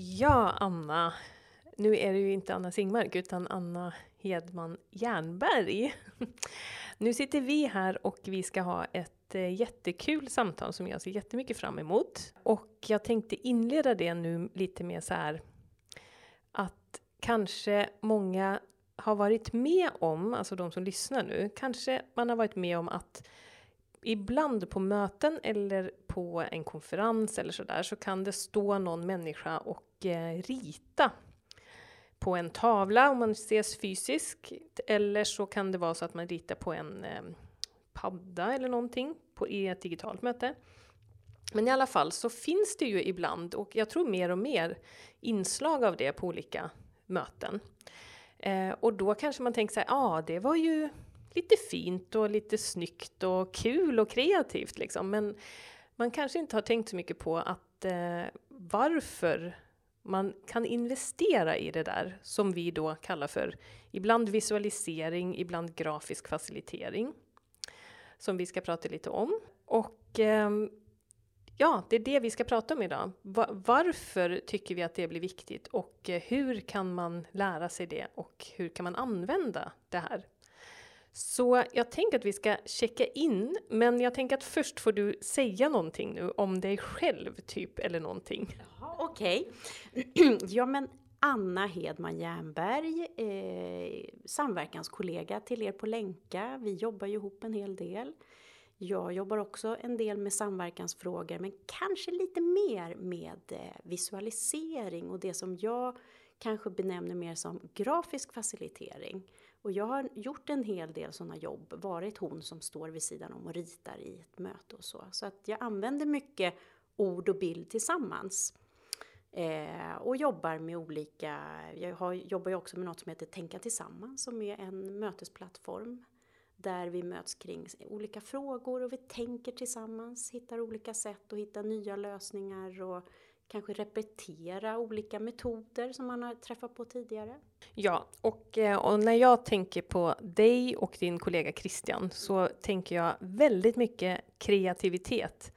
Ja, Anna. Nu är det ju inte Anna Singmark utan Anna Hedman Jernberg. Nu sitter vi här och vi ska ha ett eh, jättekul samtal som jag ser jättemycket fram emot. Och jag tänkte inleda det nu lite med så här att kanske många har varit med om, alltså de som lyssnar nu, kanske man har varit med om att ibland på möten eller på en konferens eller sådär så kan det stå någon människa och och rita på en tavla om man ses fysiskt eller så kan det vara så att man ritar på en eh, padda eller någonting på, i ett digitalt möte. Men i alla fall så finns det ju ibland, och jag tror mer och mer, inslag av det på olika möten. Eh, och då kanske man tänker så ja ah, det var ju lite fint och lite snyggt och kul och kreativt liksom. Men man kanske inte har tänkt så mycket på att eh, varför man kan investera i det där som vi då kallar för ibland visualisering, ibland grafisk facilitering. Som vi ska prata lite om. Och eh, ja, det är det vi ska prata om idag. Varför tycker vi att det blir viktigt och eh, hur kan man lära sig det och hur kan man använda det här så jag tänker att vi ska checka in, men jag tänker att först får du säga någonting nu om dig själv, typ, eller någonting. Okej. Okay. ja, men Anna Hedman Jernberg, eh, samverkanskollega till er på Länka. Vi jobbar ju ihop en hel del. Jag jobbar också en del med samverkansfrågor, men kanske lite mer med eh, visualisering och det som jag kanske benämner mer som grafisk facilitering. Och jag har gjort en hel del sådana jobb, varit hon som står vid sidan om och ritar i ett möte och så. Så att jag använder mycket ord och bild tillsammans. Eh, och jobbar med olika, jag har, jobbar ju också med något som heter Tänka tillsammans som är en mötesplattform där vi möts kring olika frågor och vi tänker tillsammans, hittar olika sätt att hitta nya lösningar och kanske repetera olika metoder som man har träffat på tidigare. Ja, och, eh, och, när jag tänker på dig och din kollega Christian så tänker jag väldigt mycket kreativitet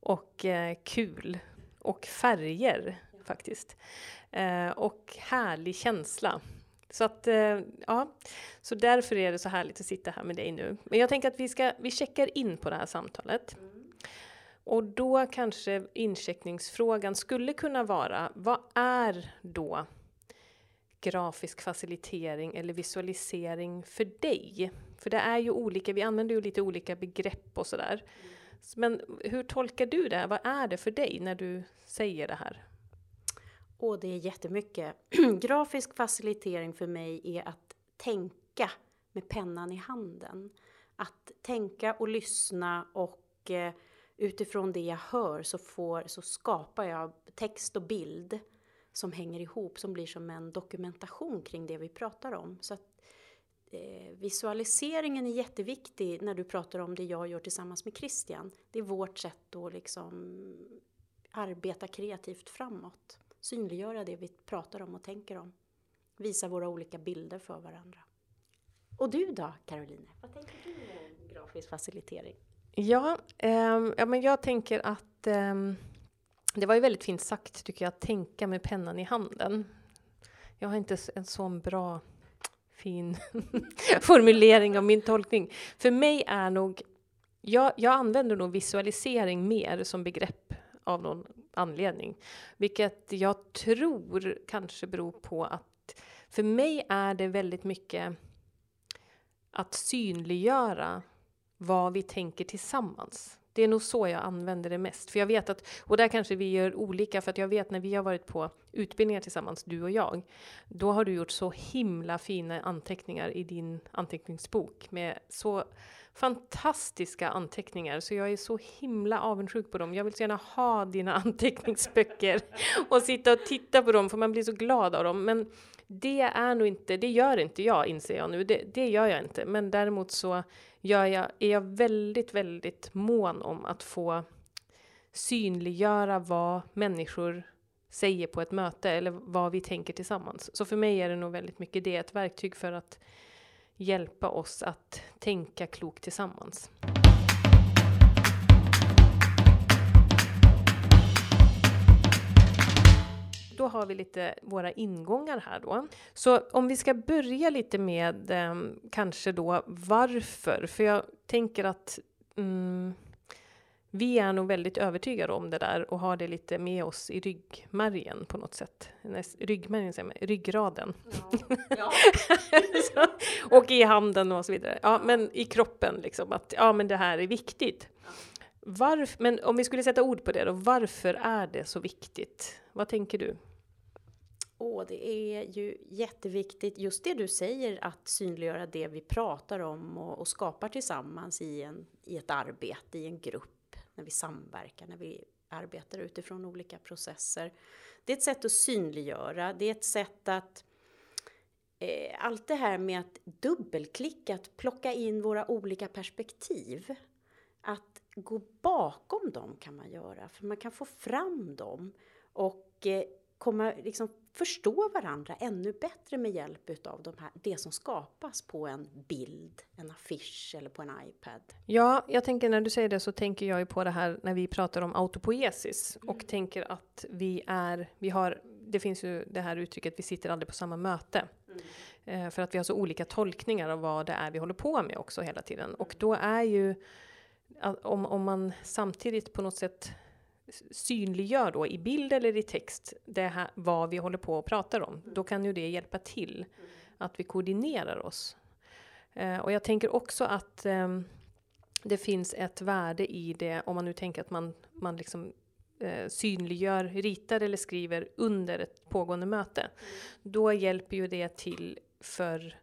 och eh, kul och färger faktiskt. Eh, och härlig känsla. Så att, eh, ja, så därför är det så härligt att sitta här med dig nu. Men jag tänker att vi ska, vi checkar in på det här samtalet. Och då kanske incheckningsfrågan skulle kunna vara, vad är då grafisk facilitering eller visualisering för dig? För det är ju olika, vi använder ju lite olika begrepp och sådär. Men hur tolkar du det? Vad är det för dig när du säger det här? Och det är jättemycket. Grafisk facilitering för mig är att tänka med pennan i handen. Att tänka och lyssna och eh, utifrån det jag hör så, får, så skapar jag text och bild som hänger ihop, som blir som en dokumentation kring det vi pratar om. Så att, eh, visualiseringen är jätteviktig när du pratar om det jag gör tillsammans med Christian. Det är vårt sätt att liksom arbeta kreativt framåt. Synliggöra det vi pratar om och tänker om. Visa våra olika bilder för varandra. Och du då, Caroline? Vad tänker du om grafisk facilitering? Ja, eh, ja men jag tänker att eh, det var ju väldigt fint sagt tycker jag, att tänka med pennan i handen. Jag har inte en sån bra fin formulering av min tolkning. För mig är nog, jag, jag använder nog visualisering mer som begrepp av någon anledning. Vilket jag tror kanske beror på att för mig är det väldigt mycket att synliggöra vad vi tänker tillsammans. Det är nog så jag använder det mest. För jag vet att, och där kanske vi gör olika, för att jag vet när vi har varit på utbildningar tillsammans, du och jag, då har du gjort så himla fina anteckningar i din anteckningsbok med så fantastiska anteckningar, så jag är så himla avundsjuk på dem. Jag vill så gärna ha dina anteckningsböcker och sitta och titta på dem, för man blir så glad av dem. Men det är nog inte, det gör inte jag inser jag nu, det, det gör jag inte. Men däremot så gör jag, är jag väldigt, väldigt mån om att få synliggöra vad människor säger på ett möte eller vad vi tänker tillsammans. Så för mig är det nog väldigt mycket det, ett verktyg för att hjälpa oss att tänka klokt tillsammans. Då har vi lite våra ingångar här då. Så om vi ska börja lite med eh, kanske då varför, för jag tänker att mm, vi är nog väldigt övertygade om det där och har det lite med oss i ryggmärgen på något sätt. Ryggmärgen säger man, ryggraden. Ja. Ja. så, och i handen och så vidare. Ja, men i kroppen liksom att ja, men det här är viktigt. Varf, men om vi skulle sätta ord på det då, varför är det så viktigt? Vad tänker du? Åh, det är ju jätteviktigt, just det du säger, att synliggöra det vi pratar om och, och skapar tillsammans i, en, i ett arbete, i en grupp när vi samverkar, när vi arbetar utifrån olika processer. Det är ett sätt att synliggöra, det är ett sätt att eh, allt det här med att dubbelklicka, att plocka in våra olika perspektiv. Att gå bakom dem kan man göra, för man kan få fram dem och eh, komma, liksom, förstå varandra ännu bättre med hjälp utav de här, det som skapas på en bild, en affisch eller på en iPad. Ja, jag tänker när du säger det så tänker jag ju på det här när vi pratar om autopoiesis mm. och tänker att vi är, vi har, det finns ju det här uttrycket, vi sitter aldrig på samma möte. Mm. Eh, för att vi har så olika tolkningar av vad det är vi håller på med också hela tiden. Och då är ju, om, om man samtidigt på något sätt synliggör då i bild eller i text det här, vad vi håller på och pratar om, då kan ju det hjälpa till att vi koordinerar oss. Eh, och jag tänker också att eh, det finns ett värde i det om man nu tänker att man, man liksom eh, synliggör, ritar eller skriver under ett pågående möte. Då hjälper ju det till för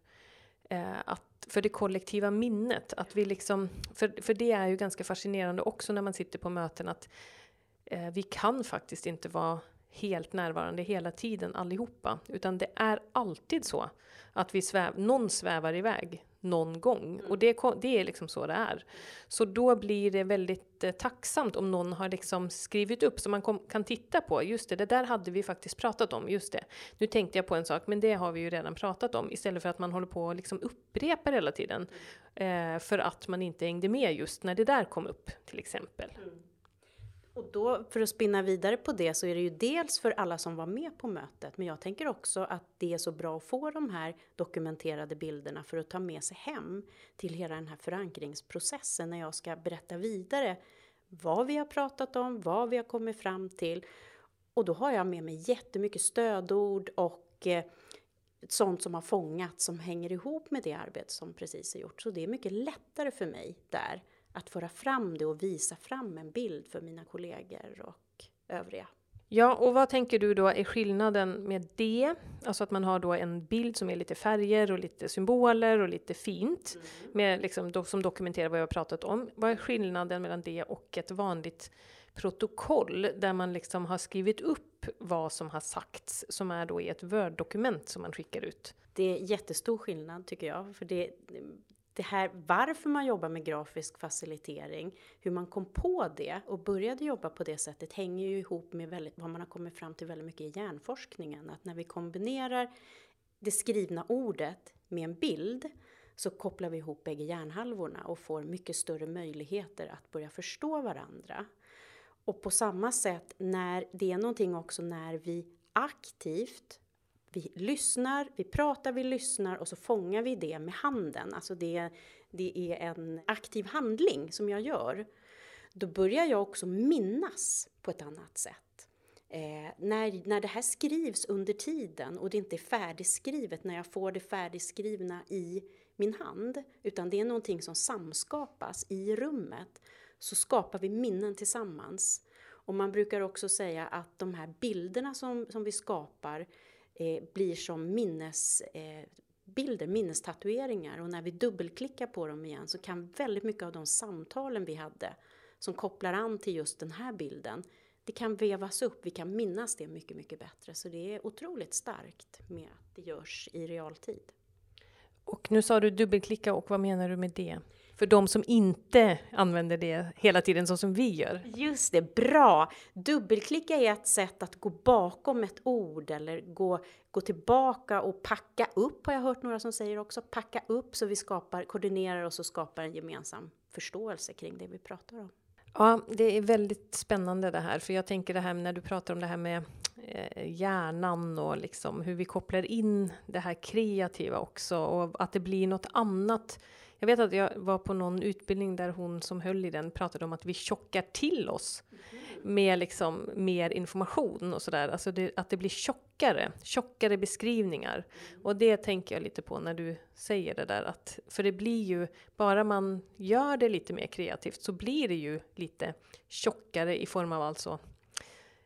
eh, att för det kollektiva minnet. Att vi liksom, för, för det är ju ganska fascinerande också när man sitter på möten att eh, vi kan faktiskt inte vara helt närvarande hela tiden allihopa, utan det är alltid så att vi sväv, någon svävar iväg någon gång och det, det är liksom så det är. Så då blir det väldigt eh, tacksamt om någon har liksom skrivit upp så man kom, kan titta på. Just det, det där hade vi faktiskt pratat om. Just det. Nu tänkte jag på en sak, men det har vi ju redan pratat om istället för att man håller på och liksom upprepar hela tiden eh, för att man inte hängde med just när det där kom upp till exempel. Mm. Och då, för att spinna vidare på det, så är det ju dels för alla som var med på mötet, men jag tänker också att det är så bra att få de här dokumenterade bilderna för att ta med sig hem till hela den här förankringsprocessen när jag ska berätta vidare vad vi har pratat om, vad vi har kommit fram till. Och då har jag med mig jättemycket stödord och eh, sånt som har fångat som hänger ihop med det arbete som precis är gjort. Så det är mycket lättare för mig där att föra fram det och visa fram en bild för mina kollegor och övriga. Ja, och vad tänker du då är skillnaden med det? Alltså att man har då en bild som är lite färger och lite symboler och lite fint, mm. med liksom, do, som dokumenterar vad jag har pratat om. Vad är skillnaden mellan det och ett vanligt protokoll där man liksom har skrivit upp vad som har sagts, som är då i ett Word-dokument som man skickar ut? Det är jättestor skillnad tycker jag, för det, det här varför man jobbar med grafisk facilitering, hur man kom på det och började jobba på det sättet hänger ju ihop med väldigt, vad man har kommit fram till väldigt mycket i hjärnforskningen. Att när vi kombinerar det skrivna ordet med en bild så kopplar vi ihop bägge hjärnhalvorna och får mycket större möjligheter att börja förstå varandra. Och på samma sätt, när det är någonting också när vi aktivt vi lyssnar, vi pratar, vi lyssnar och så fångar vi det med handen. Alltså det, det är en aktiv handling som jag gör. Då börjar jag också minnas på ett annat sätt. Eh, när, när det här skrivs under tiden och det inte är färdigskrivet, när jag får det färdigskrivna i min hand, utan det är någonting som samskapas i rummet, så skapar vi minnen tillsammans. Och man brukar också säga att de här bilderna som, som vi skapar eh, blir som minnesbilder, eh, minnestatueringar. Och när vi dubbelklickar på dem igen så kan väldigt mycket av de samtalen vi hade som kopplar an till just den här bilden det kan vevas upp, vi kan minnas det mycket, mycket bättre. Så det är otroligt starkt med att det görs i realtid. Och nu sa du dubbelklicka och vad menar du med det? För de som inte använder det hela tiden så som vi gör. Just det, bra! Dubbelklicka är ett sätt att gå bakom ett ord eller gå, gå tillbaka och packa upp har jag hört några som säger också. Packa upp så vi skapar, koordinerar oss och skapar en gemensam förståelse kring det vi pratar om. Ja, det är väldigt spännande det här, för jag tänker det här när du pratar om det här med eh, hjärnan och liksom hur vi kopplar in det här kreativa också och att det blir något annat. Jag vet att jag var på någon utbildning där hon som höll i den pratade om att vi tjockar till oss med liksom mer information och sådär. Alltså det, att det blir tjockare, tjockare beskrivningar. Och det tänker jag lite på när du säger det där att, för det blir ju, bara man gör det lite mer kreativt så blir det ju lite tjockare i form av alltså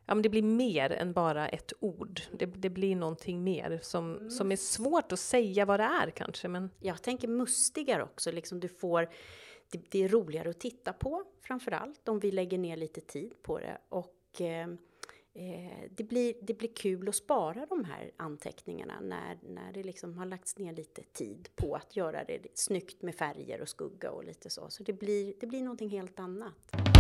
Ja, men det blir mer än bara ett ord. Det, det blir någonting mer som, som är svårt att säga vad det är kanske. Men... Jag tänker mustigare också, liksom du får det, det, är roligare att titta på framför allt om vi lägger ner lite tid på det. Och eh, eh, det, blir, det blir kul att spara de här anteckningarna när, när det liksom har lagts ner lite tid på att göra det snyggt med färger och skugga och lite så. Så det blir, det blir någonting helt annat.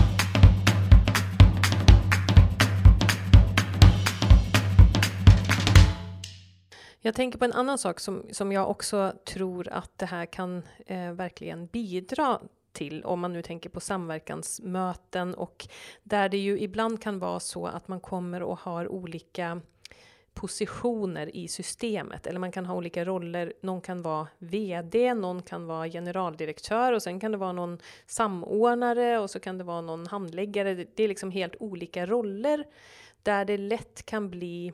Jag tänker på en annan sak som, som jag också tror att det här kan eh, verkligen bidra till, om man nu tänker på samverkansmöten och där det ju ibland kan vara så att man kommer och har olika positioner i systemet, eller man kan ha olika roller. Någon kan vara VD, någon kan vara generaldirektör och sen kan det vara någon samordnare och så kan det vara någon handläggare. Det är liksom helt olika roller där det lätt kan bli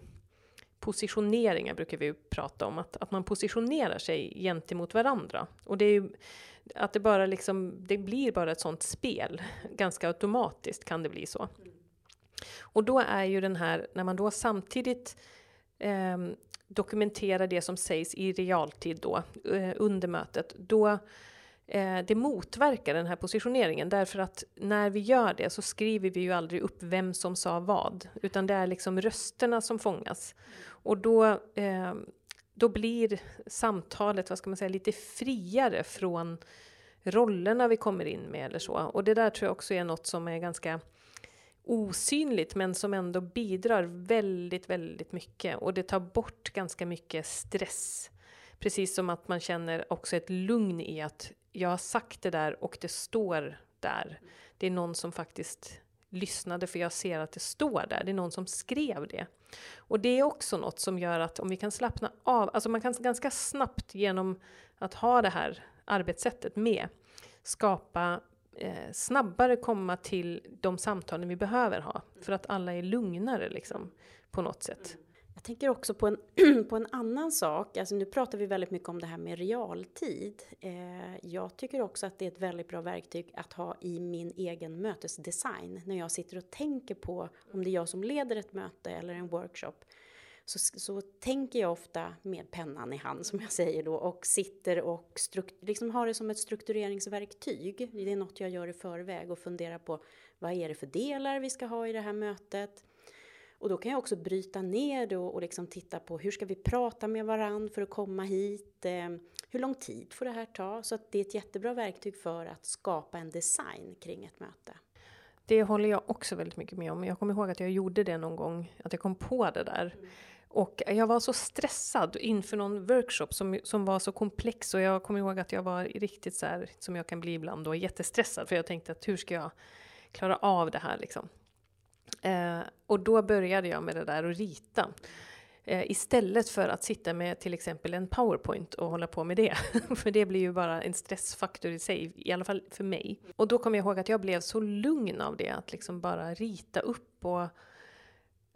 positioneringar brukar vi prata om, att, att man positionerar sig gentemot varandra. Och det är ju, att det bara liksom, det blir bara ett sånt spel, ganska automatiskt kan det bli så. Och då är ju den här, när man då samtidigt eh, dokumenterar det som sägs i realtid då, eh, under mötet, då Eh, det motverkar den här positioneringen därför att när vi gör det så skriver vi ju aldrig upp vem som sa vad, utan det är liksom rösterna som fångas. Och då, eh, då blir samtalet, vad ska man säga, lite friare från rollerna vi kommer in med eller så. Och det där tror jag också är något som är ganska osynligt men som ändå bidrar väldigt, väldigt mycket. Och det tar bort ganska mycket stress. Precis som att man känner också ett lugn i att jag har sagt det där och det står där. Det är någon som faktiskt lyssnade för jag ser att det står där. Det är någon som skrev det. Och det är också något som gör att om vi kan slappna av, alltså man kan ganska snabbt genom att ha det här arbetssättet med skapa eh, snabbare komma till de samtalen vi behöver ha för att alla är lugnare liksom på något sätt. Jag tänker också på en, på en annan sak. Alltså nu pratar vi väldigt mycket om det här med realtid. Eh, jag tycker också att det är ett väldigt bra verktyg att ha i min egen mötesdesign. När jag sitter och tänker på om det är jag som leder ett möte eller en workshop. Så, så tänker jag ofta med pennan i hand som jag säger då och sitter och liksom har det som ett struktureringsverktyg. Det är något jag gör i förväg och funderar på vad är det för delar vi ska ha i det här mötet och då kan jag också bryta ner det och, och liksom titta på hur ska vi prata med varandra för att komma hit? Eh, hur lång tid får det här ta? Så att det är ett jättebra verktyg för att skapa en design kring ett möte. Det håller jag också väldigt mycket med om. Jag kommer ihåg att jag gjorde det någon gång, att jag kom på det där. Mm. Och jag var så stressad inför någon workshop som, som var så komplex och jag kommer ihåg att jag var riktigt så här, som jag kan bli ibland då, jättestressad för jag tänkte att hur ska jag klara av det här liksom. Eh, och då började jag med det där att rita. Eh, istället för att sitta med till exempel en powerpoint och hålla på med det. för det blir ju bara en stressfaktor i sig, i alla fall för mig. Och då kommer jag ihåg att jag blev så lugn av det, att liksom bara rita upp och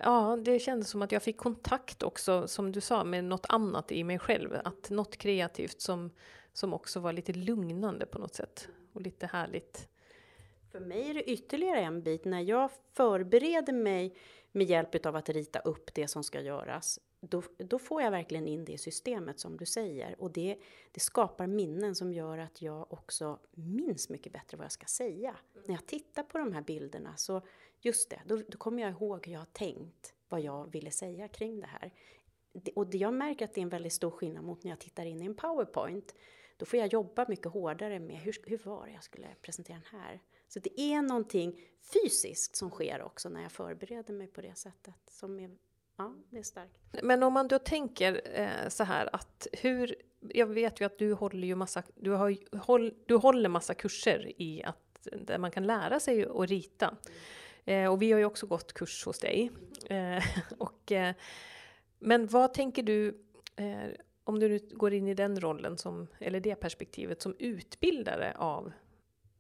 Ja, det kändes som att jag fick kontakt också, som du sa, med något annat i mig själv. Att något kreativt som, som också var lite lugnande på något sätt. Och lite härligt för mig är det ytterligare en bit när jag förbereder mig med hjälp av att rita upp det som ska göras. Då, då får jag verkligen in det i systemet som du säger och det, det skapar minnen som gör att jag också minns mycket bättre vad jag ska säga. När jag tittar på de här bilderna så just det, då, då kommer jag ihåg hur jag har tänkt vad jag ville säga kring det här. Och jag märker att det är en väldigt stor skillnad mot när jag tittar in i en powerpoint. Då får jag jobba mycket hårdare med hur, hur var det jag skulle presentera den här? Så det är någonting fysiskt som sker också när jag förbereder mig på det sättet. Som är, ja, det är starkt. Men om man då tänker eh, så här att hur, jag vet ju att du håller ju massa, du, har, håll, du håller massa kurser i att, där man kan lära sig att rita. Eh, och vi har ju också gått kurs hos dig. Eh, och, eh, men vad tänker du, eh, om du nu går in i den rollen, som, eller det perspektivet, som utbildare av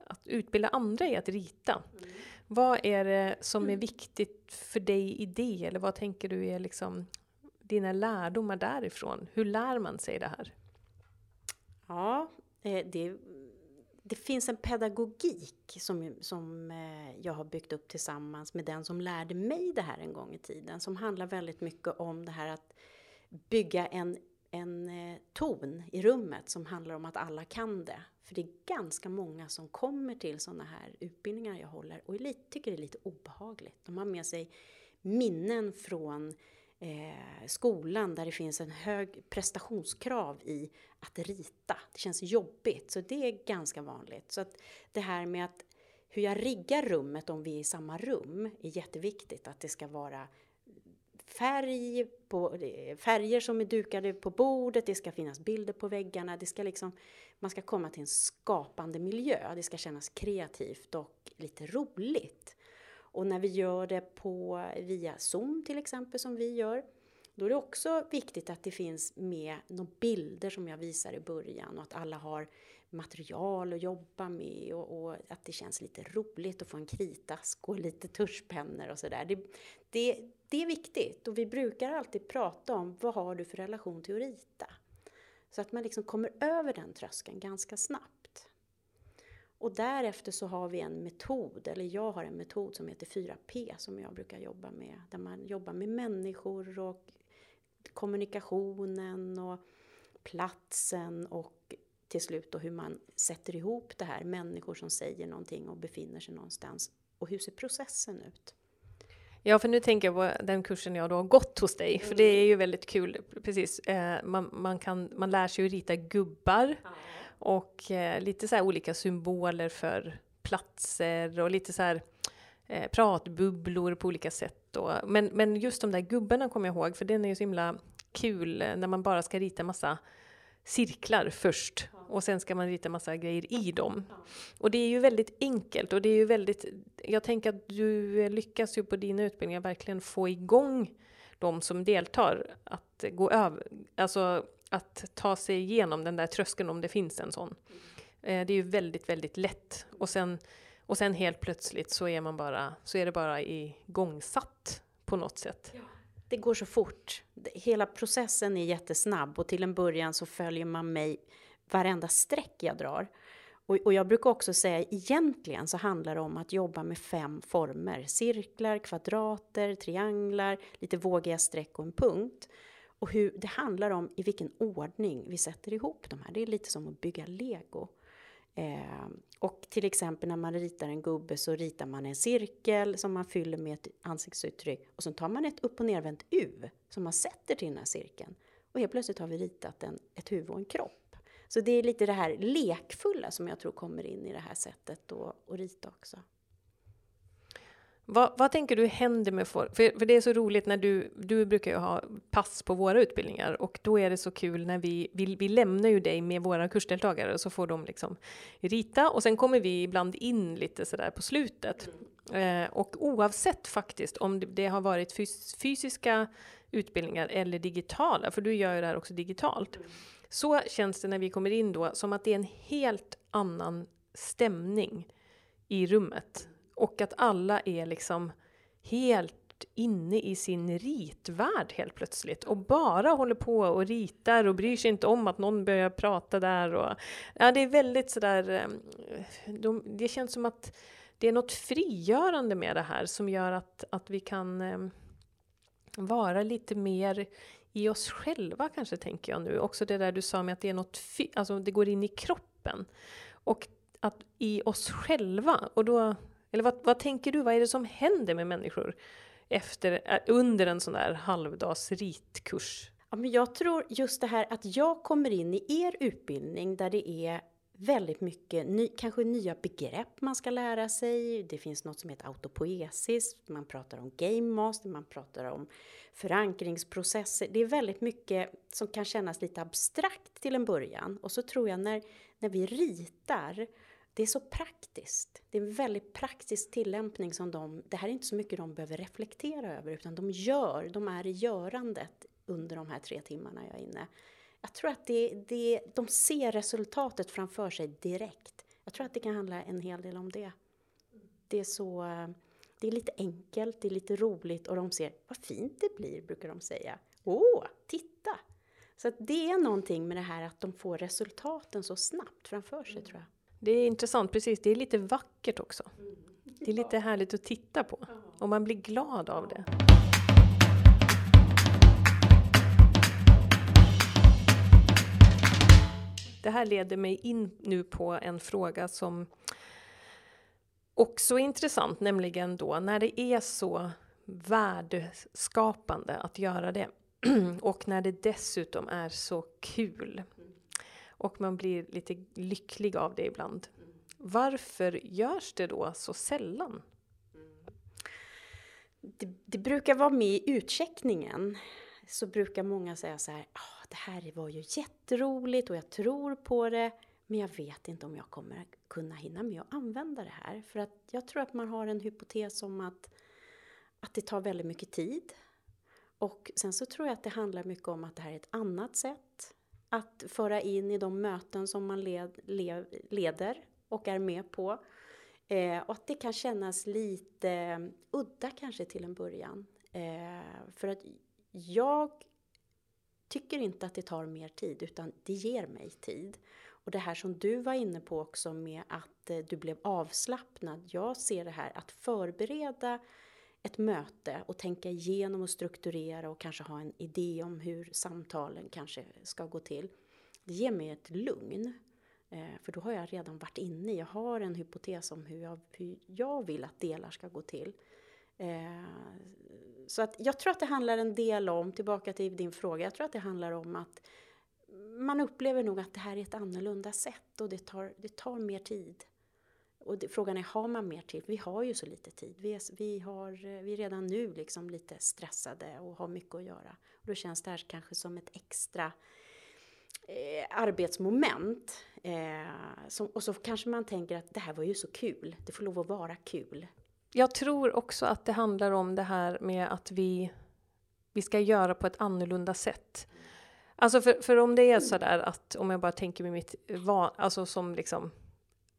att utbilda andra i att rita. Mm. Vad är det som är mm. viktigt för dig i det? Eller vad tänker du är liksom dina lärdomar därifrån? Hur lär man sig det här? Ja, eh, det, det finns en pedagogik som, som eh, jag har byggt upp tillsammans med den som lärde mig det här en gång i tiden. Som handlar väldigt mycket om det här att bygga en en eh, ton i rummet som handlar om att alla kan det. För det är ganska många som kommer till sådana här utbildningar jag håller och tycker det är lite obehagligt. De har med sig minnen från eh, skolan där det finns en hög prestationskrav i att rita. Det känns jobbigt, så det är ganska vanligt. Så att det här med att hur jag riggar rummet om vi är i samma rum är jätteviktigt. Att det ska vara färg på, färger som är dukade på bordet, det ska finnas bilder på väggarna, det ska liksom, man ska komma till en skapande miljö, det ska kännas kreativt och lite roligt. Och när vi gör det på, via Zoom till exempel som vi gör, då är det också viktigt att det finns med några bilder som jag visar i början och att alla har material att jobba med och, och, att det känns lite roligt att få en kritask och lite tuschpennor och sådär. Det, det, det är viktigt och vi brukar alltid prata om vad har du för relation till att rita? Så att man liksom kommer över den tröskeln ganska snabbt. Och därefter så har vi en metod, eller jag har en metod som heter 4P som jag brukar jobba med. Där man jobbar med människor och kommunikationen och platsen och till slut då hur man sätter ihop det här, människor som säger någonting och befinner sig någonstans. Och hur ser processen ut? Ja, för nu tänker jag på den kursen jag då har gått hos dig, för det är ju väldigt kul. Precis, eh, man, man, kan, man lär sig att rita gubbar och eh, lite så olika symboler för platser och lite så här eh, pratbubblor på olika sätt. Då. Men, men just de där gubbarna kommer jag ihåg, för den är ju så himla kul när man bara ska rita massa cirklar först och sen ska man rita massa grejer i dem. Och det är ju väldigt enkelt och det är ju väldigt, jag tänker att du lyckas ju på dina utbildningar verkligen få igång de som deltar att gå över, alltså att ta sig igenom den där tröskeln om det finns en sån. Eh, det är ju väldigt, väldigt lätt och sen, och sen helt plötsligt så är man bara, så är det bara igångsatt på något sätt. Det går så fort. Hela processen är jättesnabb och till en början så följer man mig varenda streck jag drar. Och, och, jag brukar också säga egentligen så handlar det om att jobba med fem former. Cirklar, kvadrater, trianglar, lite vågiga streck och en punkt. Och hur det handlar om i vilken ordning vi sätter ihop de här. Det är lite som att bygga lego. Eh, och till exempel när man ritar en gubbe så ritar man en cirkel som man fyller med ett ansiktsuttryck och så tar man ett upp och nervänt U som man sätter till den här cirkeln. Och helt plötsligt har vi ritat en, ett huvud och en kropp. Så det är lite det här lekfulla som jag tror kommer in i det här sättet att rita också. Vad, vad, tänker du händer med folk? För, för det är så roligt när du, du brukar ju ha pass på våra utbildningar och då är det så kul när vi, vi, vi lämnar ju dig med våra kursdeltagare och så får de liksom rita och sen kommer vi ibland in lite sådär på slutet. Eh, och oavsett faktiskt om det, det har varit fys fysiska utbildningar eller digitala, för du gör ju det här också digitalt, så känns det när vi kommer in då som att det är en helt annan stämning i rummet och att alla är liksom helt inne i sin ritvärld helt plötsligt och bara håller på och ritar och bryr sig inte om att någon börjar prata där. Och, ja, det är väldigt sådär... Ehm, de, det känns som att det är något frigörande med det här som gör att, att vi kan eh, vara lite mer i oss själva kanske, tänker jag nu. Också det där du sa med att det är något, alltså det går in i kroppen. Och att i oss själva, och då, eller vad, vad tänker du, vad är det som händer med människor efter, eh, under en sån där halvdags ritkurs? Ja, men jag tror just det här att jag kommer in i er utbildning där det är väldigt mycket, ny, kanske nya begrepp man ska lära sig. Det finns något som heter autopoesis, man pratar om game master, man pratar om förankringsprocesser. Det är väldigt mycket som kan kännas lite abstrakt till en början. Och så tror jag när, när vi ritar, det är så praktiskt. Det är en väldigt praktisk tillämpning som de, det här är inte så mycket de behöver reflektera över utan de gör, de är i görandet under de här tre timmarna jag är inne. Jag tror att det, det, de ser resultatet framför sig direkt. Jag tror att det kan handla en hel del om det. Det är så det är lite enkelt, det är lite roligt och de ser vad fint det blir, brukar de säga. Åh, titta! Så det är någonting med det här att de får resultaten så snabbt framför sig, tror jag. Det är intressant, precis. Det är lite vackert också. Det är lite härligt att titta på och man blir glad av det. Det här leder mig in nu på en fråga som också intressant, nämligen då när det är så värdeskapande att göra det och när det dessutom är så kul och man blir lite lycklig av det ibland. Varför görs det då så sällan? Det, det brukar vara med i utcheckningen. Så brukar många säga så här, oh, det här var ju jätteroligt och jag tror på det. Men jag vet inte om jag kommer kunna hinna med att använda det här. För att jag tror att man har en hypotes om att, att det tar väldigt mycket tid. Och sen så tror jag att det handlar mycket om att det här är ett annat sätt att föra in i de möten som man led, led, leder och är med på. Eh, och att det kan kännas lite udda kanske till en början. Eh, för att jag tycker inte att det tar mer tid utan det ger mig tid. Och det här som du var inne på också med att eh, du blev avslappnad. Jag ser det här att förbereda ett möte och tänka igenom och strukturera och kanske ha en idé om hur samtalen kanske ska gå till. Det ger mig ett lugn. Eh, för då har jag redan varit inne, jag har en hypotes om hur jag, hur jag vill att delar ska gå till. Eh, så att jag tror att det handlar en del om, tillbaka till din fråga, jag tror att det handlar om att man upplever nog att det här är ett annorlunda sätt och det tar, det tar mer tid. Och det, frågan är, har man mer tid? Vi har ju så lite tid. Vi är, vi har, eh, vi är redan nu liksom lite stressade och har mycket att göra. Och då känns det här kanske som ett extra eh, arbetsmoment. Eh, som, och så kanske man tänker att det här var ju så kul. Det får lov att vara kul. Jag tror också att det handlar om det här med att vi, vi ska göra på ett annorlunda sätt. Alltså för, för om det är så där att, om jag bara tänker med mitt van, alltså som liksom,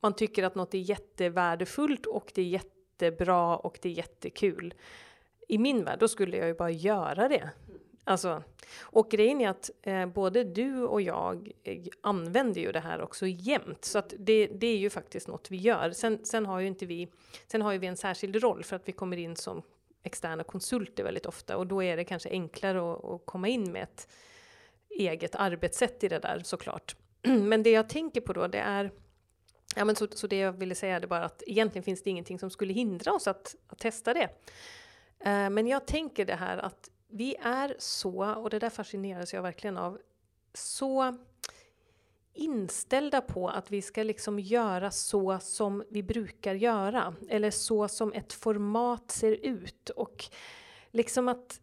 man tycker att något är jättevärdefullt och det är jättebra och det är jättekul. I min värld, då skulle jag ju bara göra det. Alltså, och grejen är att eh, både du och jag eh, använder ju det här också jämt, så att det, det är ju faktiskt något vi gör. Sen, sen har ju inte vi, sen har ju vi en särskild roll för att vi kommer in som externa konsulter väldigt ofta och då är det kanske enklare att, att komma in med ett eget arbetssätt i det där såklart. Men det jag tänker på då, det är Ja, men så, så det jag ville säga är bara att egentligen finns det ingenting som skulle hindra oss att, att testa det. Eh, men jag tänker det här att vi är så, och det där fascineras jag verkligen av, så inställda på att vi ska liksom göra så som vi brukar göra, eller så som ett format ser ut. Och liksom att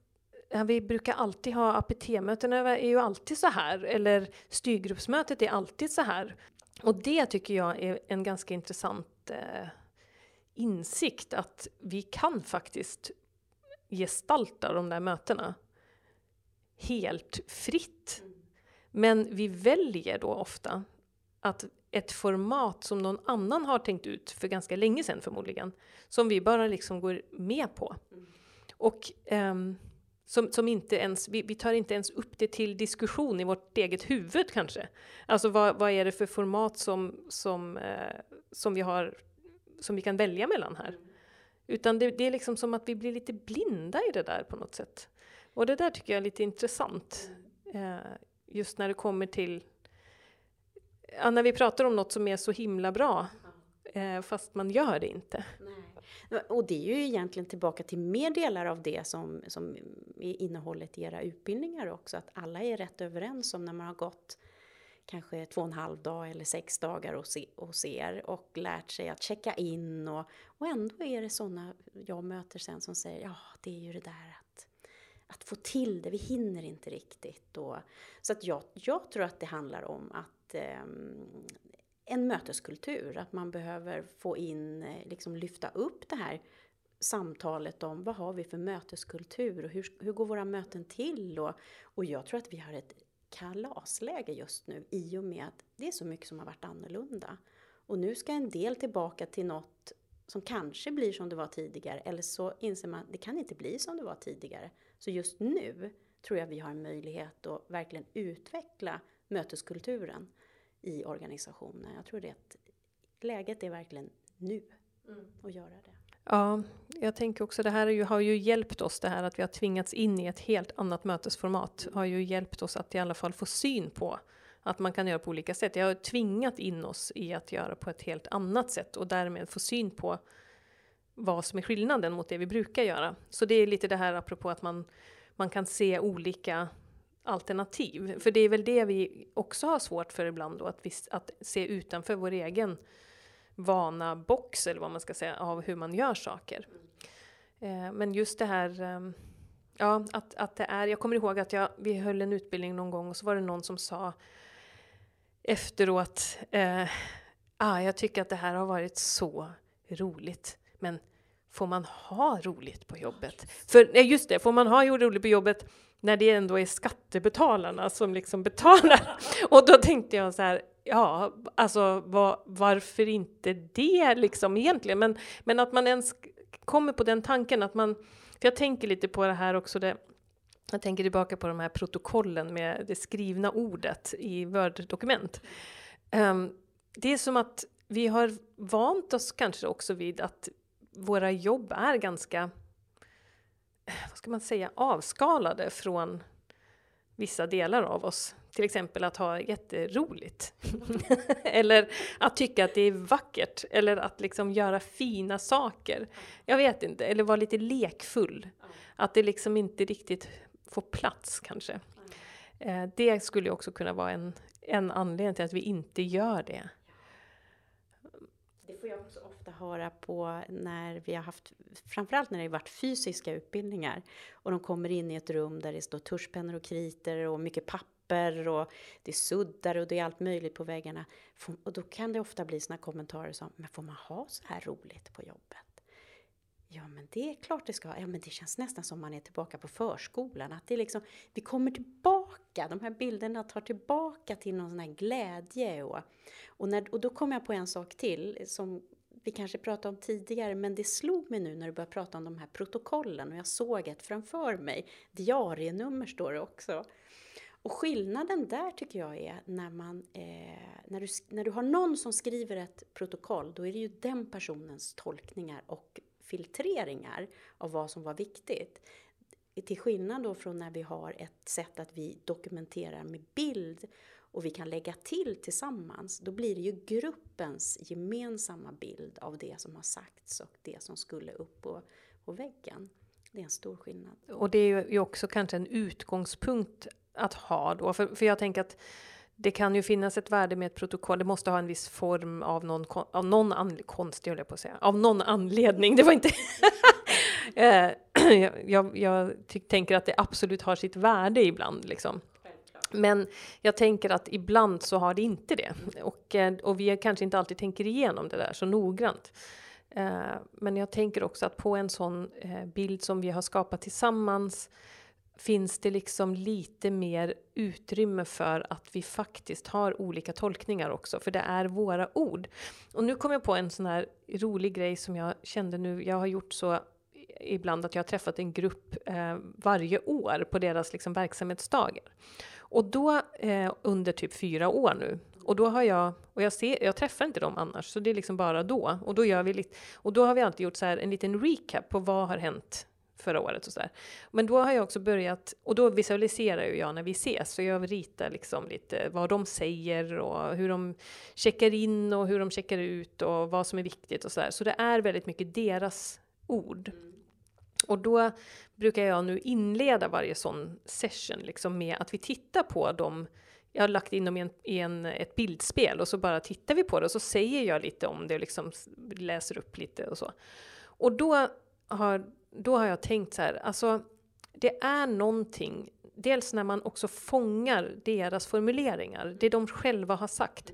ja, vi brukar alltid ha APT-mötena är ju alltid så här, eller styrgruppsmötet är alltid så här. Och det tycker jag är en ganska intressant eh, insikt, att vi kan faktiskt gestalta de där mötena helt fritt. Men vi väljer då ofta att ett format som någon annan har tänkt ut för ganska länge sedan förmodligen, som vi bara liksom går med på. Och um, som, som inte ens, vi, vi, tar inte ens upp det till diskussion i vårt eget huvud kanske. Alltså vad, vad är det för format som, som, eh, som vi har som vi kan välja mellan här. Utan det, det, är liksom som att vi blir lite blinda i det där på något sätt. Och det där tycker jag är lite intressant. Eh, just när det kommer till ja, när vi pratar om något som är så himla bra, eh, fast man gör det inte. Nej. Och det är ju egentligen tillbaka till mer delar av det som, som är innehållet i era utbildningar också, att alla är rätt överens om när man har gått kanske två och en halv dag eller sex dagar och, se, och ser och lärt sig att checka in och, och ändå är det sådana jag möter sen som säger ja, det är ju det där att, att få till det, vi hinner inte riktigt. Och, så att jag, jag tror att det handlar om att eh, en möteskultur, att man behöver få in, eh, liksom lyfta upp det här samtalet om vad har vi för möteskultur och hur, hur går våra möten till? Och, och jag tror att vi har ett kalasläge just nu i och med att det är så mycket som har varit annorlunda. Och nu ska en del tillbaka till något som kanske blir som det var tidigare eller så inser man att det kan inte bli som det var tidigare. Så just nu tror jag vi har en möjlighet att verkligen utveckla möteskulturen i organisationen. Jag tror det att läget är verkligen nu mm. att göra det. Ja, jag tänker också det här ju, har ju hjälpt oss det här att vi har tvingats in i ett helt annat mötesformat. Har ju hjälpt oss att i alla fall få syn på att man kan göra på olika sätt. Jag har tvingat in oss i att göra på ett helt annat sätt och därmed få syn på vad som är skillnaden mot det vi brukar göra. Så det är lite det här apropå att man, man kan se olika alternativ. För det är väl det vi också har svårt för ibland då, att, vi, att se utanför vår egen vana box eller vad man ska säga av hur man gör saker. Eh, men just det här, eh, ja att, att det är, jag kommer ihåg att jag, vi höll en utbildning någon gång och så var det någon som sa efteråt, eh, ah, jag tycker att det här har varit så roligt, men får man ha roligt på jobbet? För just det, får man ha roligt på jobbet när det ändå är skattebetalarna som liksom betalar? Och då tänkte jag så här, ja, alltså var, varför inte det liksom egentligen? Men, men att man ens kommer på den tanken att man, för jag tänker lite på det här också, det, jag tänker tillbaka på de här protokollen med det skrivna ordet i Word-dokument. Um, det är som att vi har vant oss kanske också vid att våra jobb är ganska, Eh, vad ska man säga, avskalade från vissa delar av oss. Till exempel att ha jätteroligt. eller att tycka att det är vackert. Eller att liksom göra fina saker. Jag vet inte. Eller vara lite lekfull. Att det liksom inte riktigt får plats kanske. Eh, det skulle också kunna vara en, en anledning till att vi inte gör det. Det får jag också ofta höra på när vi har haft, framförallt när det har varit fysiska utbildningar och de kommer in i ett rum där det står tuschpennor och kriter och mycket papper och det är suddar och det är allt möjligt på väggarna. Och då kan det ofta bli såna kommentarer som, men får man ha så här roligt på jobbet? Ja, men det är klart det ska. Ja, men det känns nästan som man är tillbaka på förskolan. Att det är liksom, vi kommer tillbaka, de här bilderna tar tillbaka till någon sån här glädje. Och, och, när, och då kom jag på en sak till som vi kanske pratade om tidigare, men det slog mig nu när du började prata om de här protokollen och jag såg ett framför mig. Diarienummer står det också. Och skillnaden där tycker jag är när man, eh, när, du, när du har någon som skriver ett protokoll, då är det ju den personens tolkningar och filtreringar av vad som var viktigt. Till skillnad då från när vi har ett sätt att vi dokumenterar med bild och vi kan lägga till tillsammans, då blir det ju gruppens gemensamma bild av det som har sagts och det som skulle upp på, på väggen. Det är en stor skillnad. Och det är ju också kanske en utgångspunkt att ha då, för, för jag tänker att det kan ju finnas ett värde med ett protokoll. Det måste ha en viss form av någon, av någon an, konstig, jag på att säga, av någon anledning. Det var inte... Eh, jag, jag, jag tänker att det absolut har sitt värde ibland. Liksom. Men jag tänker att ibland så har det inte det. Och, eh, och vi kanske inte alltid tänker igenom det där så noggrant. Eh, men jag tänker också att på en sån eh, bild som vi har skapat tillsammans finns det liksom lite mer utrymme för att vi faktiskt har olika tolkningar också, för det är våra ord. Och nu kom jag på en sån här rolig grej som jag kände nu, jag har gjort så ibland att jag har träffat en grupp eh, varje år på deras liksom, verksamhetsdagar. Och då, eh, under typ fyra år nu, Och då har jag, och jag, ser, jag träffar inte dem annars, så det är liksom bara då. Och då, gör vi lite, och då har vi alltid gjort så här en liten recap på vad har hänt förra året och så där. Men då har jag också börjat, och då visualiserar ju jag när vi ses, så jag ritar liksom lite vad de säger och hur de checkar in och hur de checkar ut och vad som är viktigt och så där. Så det är väldigt mycket deras ord. Mm. Och då brukar jag nu inleda varje sån session liksom med att vi tittar på dem. Jag har lagt in dem i, en, i en, ett bildspel och så bara tittar vi på det och så säger jag lite om det och liksom läser upp lite och så. Och då har, då har jag tänkt så här, alltså det är någonting, dels när man också fångar deras formuleringar, det de själva har sagt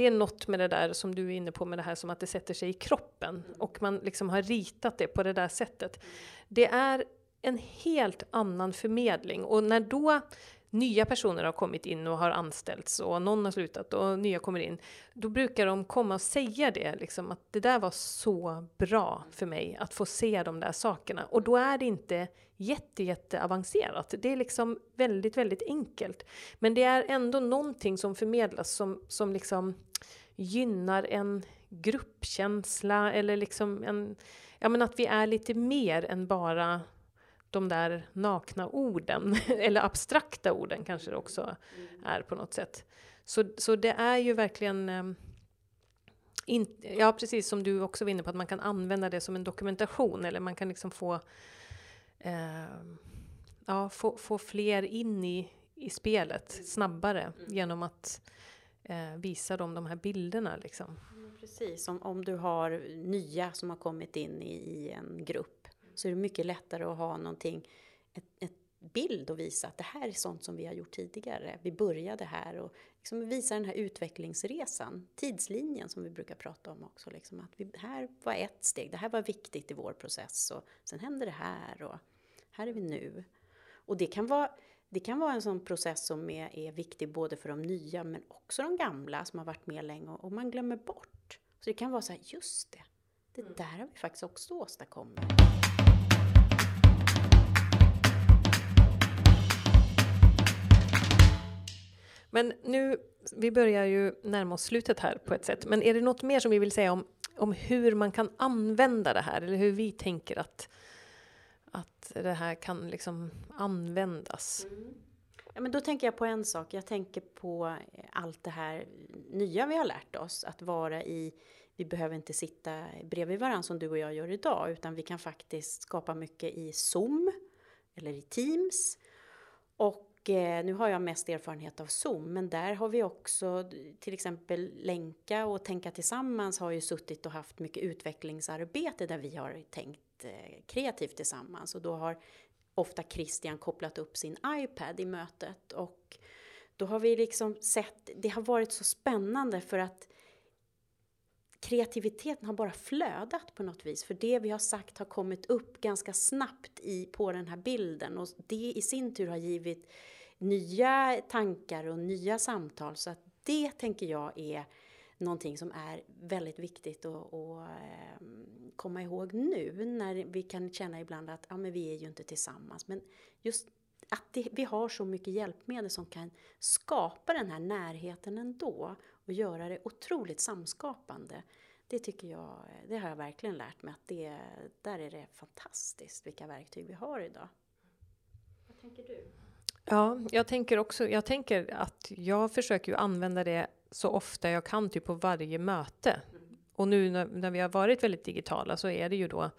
det är något med det där som du är inne på med det här som att det sätter sig i kroppen och man liksom har ritat det på det där sättet. Det är en helt annan förmedling och när då nya personer har kommit in och har anställts och någon har slutat och nya kommer in, då brukar de komma och säga det, liksom, att det där var så bra för mig att få se de där sakerna. Och då är det inte jätte, jätte avancerat. Det är liksom väldigt, väldigt enkelt. Men det är ändå någonting som förmedlas som, som liksom gynnar en gruppkänsla eller liksom en, ja men att vi är lite mer än bara de där nakna orden, eller abstrakta orden kanske det också är på något sätt. Så, så det är ju verkligen eh, in, ja, precis som du också var inne på, att man kan använda det som en dokumentation eller man kan liksom få, eh, ja, få, få fler in i, i spelet snabbare mm. genom att eh, visa dem de här bilderna. Liksom. Precis, om, om du har nya som har kommit in i, i en grupp så är det mycket lättare att ha någonting, ett, ett bild och visa att det här är sånt som vi har gjort tidigare. Vi började här och liksom visa den här utvecklingsresan, tidslinjen som vi brukar prata om också. Liksom att vi, här var ett steg, det här var viktigt i vår process och sen hände det här och här är vi nu. Och det kan vara det kan vara en sån process som är, är viktig både för de nya men också de gamla som har varit med länge och, och man glömmer bort. Så det kan vara så här, just det, det mm. där har vi faktiskt också åstadkommit. Men nu, vi börjar ju närma oss slutet här på ett sätt, men är det något mer som vi vill säga om, om hur man kan använda det här, eller hur vi tänker att att det här kan liksom användas. Mm. Ja, men då tänker jag på en sak. Jag tänker på eh, allt det här nya vi har lärt oss. Att vara i, vi behöver inte sitta bredvid varandra som du och jag gör idag. Utan vi kan faktiskt skapa mycket i Zoom eller i Teams. Och eh, nu har jag mest erfarenhet av Zoom, men där har vi också till exempel Länka och Tänka Tillsammans har ju suttit och haft mycket utvecklingsarbete där vi har tänkt eh, kreativt tillsammans. Och då har ofta Christian kopplat upp sin iPad i mötet. Och då har vi liksom sett, det har varit så spännande för att kreativiteten har bara flödat på något vis. För det vi har sagt har kommit upp ganska snabbt i, på den här bilden. Och det i sin tur har givit nya tankar och nya samtal. Så att det tänker jag är någonting som är väldigt viktigt att, att ehm, komma ihåg nu. När vi kan känna ibland att ja, men vi är ju inte tillsammans. Men just att det, vi har så mycket hjälpmedel som kan skapa den här närheten ändå och göra det otroligt samskapande. Det tycker jag, det har jag verkligen lärt mig att det, där är det fantastiskt vilka verktyg vi har idag. Vad tänker du? Ja, jag tänker också, jag tänker att jag försöker ju använda det så ofta jag kan, typ på varje möte. Och nu när, när, vi har varit väldigt digitala så är det ju då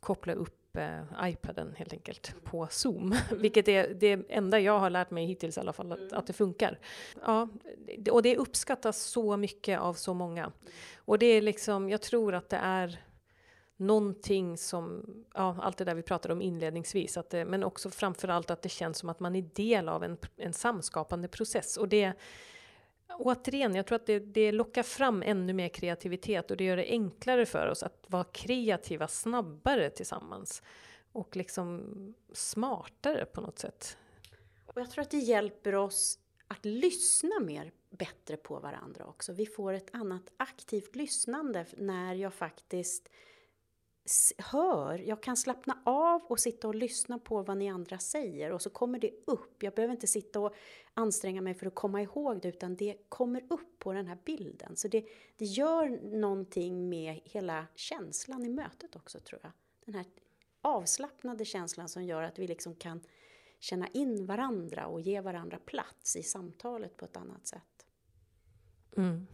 koppla upp eh, iPaden helt enkelt på Zoom, vilket är det enda jag har lärt mig hittills i alla fall, att, att det funkar. Ja, och det uppskattas så mycket av så många. Och det är liksom, jag tror att det är någonting som, ja, allt det där vi pratade om inledningsvis, att det, men också framförallt att det känns som att man är del av en, en samskapande process. Och det, återigen, jag tror att det, det lockar fram ännu mer kreativitet och det gör det enklare för oss att vara kreativa snabbare tillsammans. Och liksom smartare på något sätt. Och jag tror att det hjälper oss att lyssna mer bättre på varandra också. Vi får ett annat aktivt lyssnande när jag faktiskt hör, jag kan slappna av och sitta och lyssna på vad ni andra säger och så kommer det upp. Jag behöver inte sitta och anstränga mig för att komma ihåg det utan det kommer upp på den här bilden. Så det, det gör någonting med hela känslan i mötet också tror jag. Den här avslappnade känslan som gör att vi liksom kan känna in varandra och ge varandra plats i samtalet på ett annat sätt. Mm.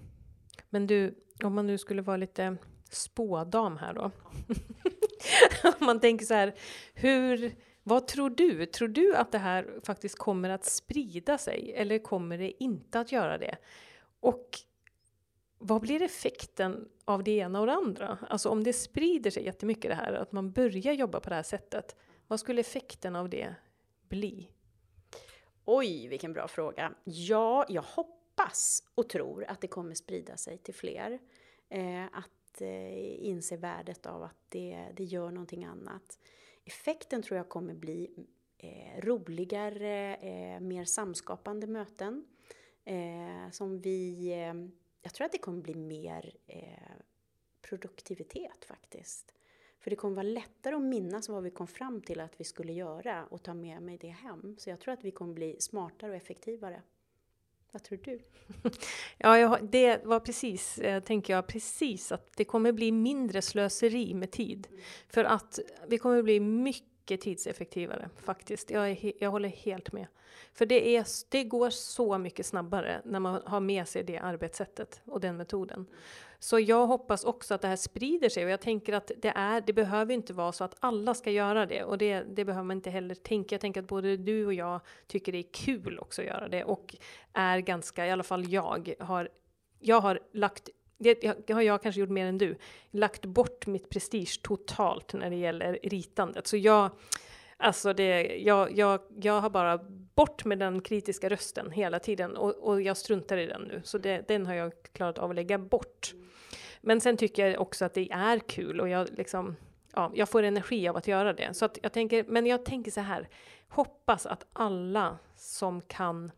Men du, om man nu skulle vara lite spådam här då. om man tänker så här, hur, vad tror du? Tror du att det här faktiskt kommer att sprida sig eller kommer det inte att göra det? Och vad blir effekten av det ena och det andra? Alltså om det sprider sig jättemycket det här, att man börjar jobba på det här sättet. Vad skulle effekten av det bli? Oj, vilken bra fråga. Ja, jag hoppas och tror att det kommer sprida sig till fler. Eh, att eh, inse värdet av att det, det gör någonting annat. Effekten tror jag kommer bli eh, roligare, eh, mer samskapande möten. Eh, som vi eh, jag tror att det kommer bli mer eh, produktivitet faktiskt. För det kommer vara lättare att minnas vad vi kom fram till att vi skulle göra och ta med mig det hem. Så jag tror att vi kommer bli smartare och effektivare. Vad tror du? Ja, jag, det var precis, eh, tänker jag, precis att det kommer bli mindre slöseri med tid. För att vi kommer bli mycket mycket tidseffektivare faktiskt. Jag, är, jag håller helt med. För det, är, det går så mycket snabbare när man har med sig det arbetssättet och den metoden. Så jag hoppas också att det här sprider sig och jag tänker att det, är, det behöver inte vara så att alla ska göra det och det, det behöver man inte heller tänka. Jag tänker att både du och jag tycker det är kul också att göra det och är ganska, i alla fall jag, har, jag har lagt det har jag kanske gjort mer än du, lagt bort mitt prestige totalt när det gäller ritandet. Så jag, Alltså det, jag, jag, jag har bara bort med den kritiska rösten hela tiden och, och jag struntar i den nu. Så det, den har jag klarat av att lägga bort. Men sen tycker jag också att det är kul och jag liksom, ja, jag får energi av att göra det. Så att jag tänker, men jag tänker så här, hoppas att alla som kan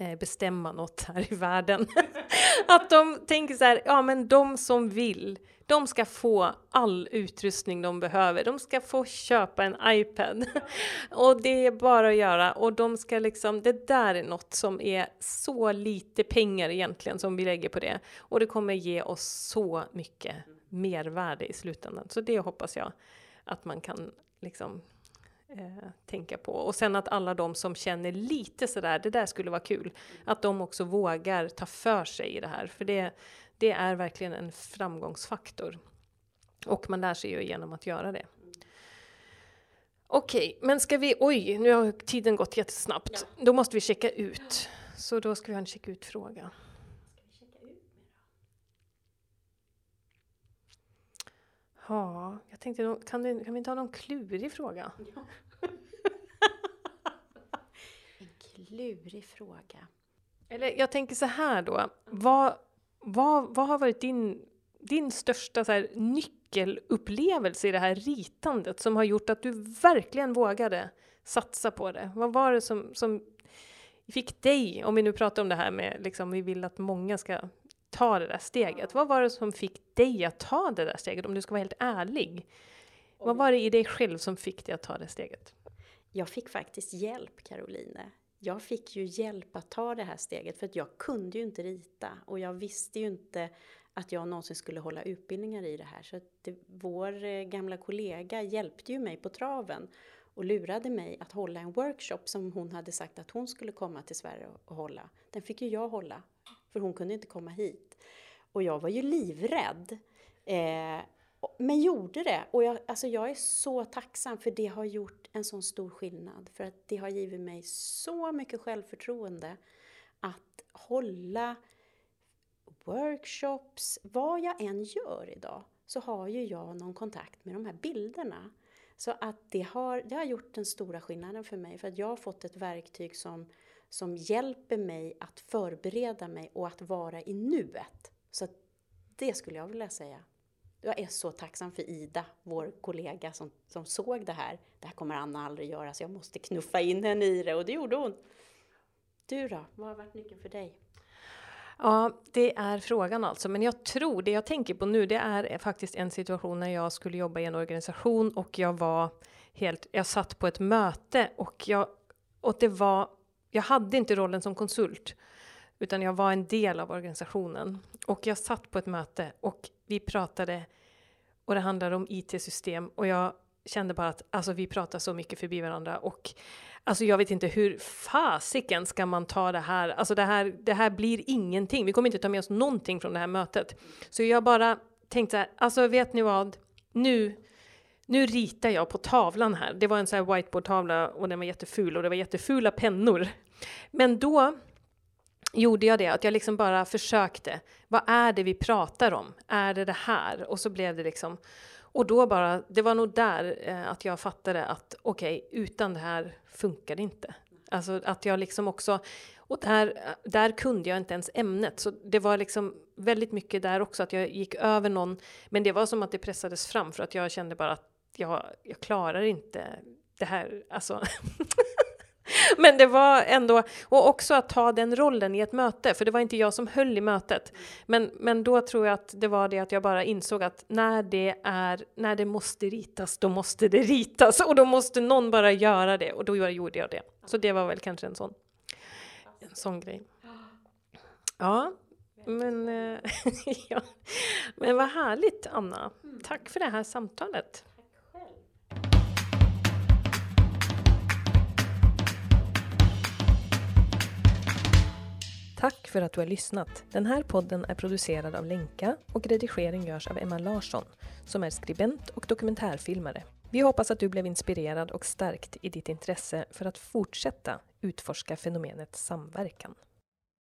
Eh, bestämma något här i världen, att de tänker så här, ja men de som vill, de ska få all utrustning de behöver. De ska få köpa en iPad. och det är bara att göra. Och de ska liksom, det där är något som är så lite pengar egentligen som vi lägger på det. Och det kommer ge oss så mycket mervärde i slutändan. Så det hoppas jag att man kan liksom eh, tänka på. Och sen att alla de som känner lite sådär, det där skulle vara kul, att de också vågar ta för sig i det här. För det, det är verkligen en framgångsfaktor. Och man lär sig ju genom att göra det. Okej, okay, men ska vi... Oj, nu har tiden gått jättesnabbt. Ja. Då måste vi checka ut. Så då ska vi ha en checka ut-fråga. Ja, jag tänkte, kan, du, kan vi inte ha någon klurig fråga? Ja. en klurig fråga. Eller jag tänker så här då. Vad, vad, vad har varit din, din största så här, nyckelupplevelse i det här ritandet som har gjort att du verkligen vågade satsa på det? Vad var det som, som fick dig, om vi nu pratar om det här med liksom, vi vill att många ska ta det där steget. Vad var det som fick dig att ta det där steget, om du ska vara helt ärlig? Vad var det i dig själv som fick dig att ta det steget? Jag fick faktiskt hjälp, Caroline jag fick ju hjälp att ta det här steget för att jag kunde ju inte rita och jag visste ju inte att jag någonsin skulle hålla utbildningar i det här. Så det, vår eh, gamla kollega hjälpte ju mig på traven och lurade mig att hålla en workshop som hon hade sagt att hon skulle komma till Sverige och hålla. Den fick ju jag hålla, för hon kunde inte komma hit. Och jag var ju livrädd. Eh, men gjorde det. Och jag, alltså jag är så tacksam för det har gjort en sån stor skillnad. För att det har givit mig så mycket självförtroende att hålla workshops, vad jag än gör idag, så har ju jag någon kontakt med de här bilderna. Så att det har, det har gjort den stora skillnaden för mig, för att jag har fått ett verktyg som, som hjälper mig att förbereda mig och att vara i nuet. Så det skulle jag vilja säga jag är så tacksam för Ida, vår kollega som, som såg det här. Det här kommer Anna aldrig göra så jag måste knuffa in henne i det och det gjorde hon. Du då, vad har varit nyckeln för dig? Ja, det är frågan alltså. Men jag tror, det jag tänker på nu, det är faktiskt en situation när jag skulle jobba i en organisation och jag var helt, jag satt på ett möte och jag, och det var, jag hade inte rollen som konsult, utan jag var en del av organisationen. Och jag satt på ett möte och vi pratade, och det handlade om IT-system och jag kände bara att alltså, vi pratar så mycket förbi varandra och alltså jag vet inte hur fasiken ska man ta det här? Alltså det här, det här blir ingenting. Vi kommer inte ta med oss någonting från det här mötet. Så jag bara tänkte så här, alltså vet ni vad? Nu, nu ritar jag på tavlan här. Det var en sån här whiteboardtavla och den var jätteful och det var jättefula pennor. Men då gjorde jag det, att jag liksom bara försökte. Vad är det vi pratar om? Är det det här? Och så blev det liksom och då bara, det var nog där eh, att jag fattade att okej, okay, utan det här funkar det inte. Alltså att jag liksom också, och där, där kunde jag inte ens ämnet, så det var liksom väldigt mycket där också att jag gick över någon, men det var som att det pressades fram för att jag kände bara att jag, jag klarar inte det här, alltså Men det var ändå, och också att ta den rollen i ett möte, för det var inte jag som höll i mötet. Men, men då tror jag att det var det att jag bara insåg att när det är, när det måste ritas, då måste det ritas och då måste någon bara göra det och då gjorde jag det. Så det var väl kanske en sån, en sån grej. Ja, men, eh, ja. men vad härligt Anna. Tack för det här samtalet. Tack för att du har lyssnat. Den här podden är producerad av Lenka och redigering görs av Emma Larsson som är skribent och dokumentärfilmare. Vi hoppas att du blev inspirerad och stärkt i ditt intresse för att fortsätta utforska fenomenet samverkan.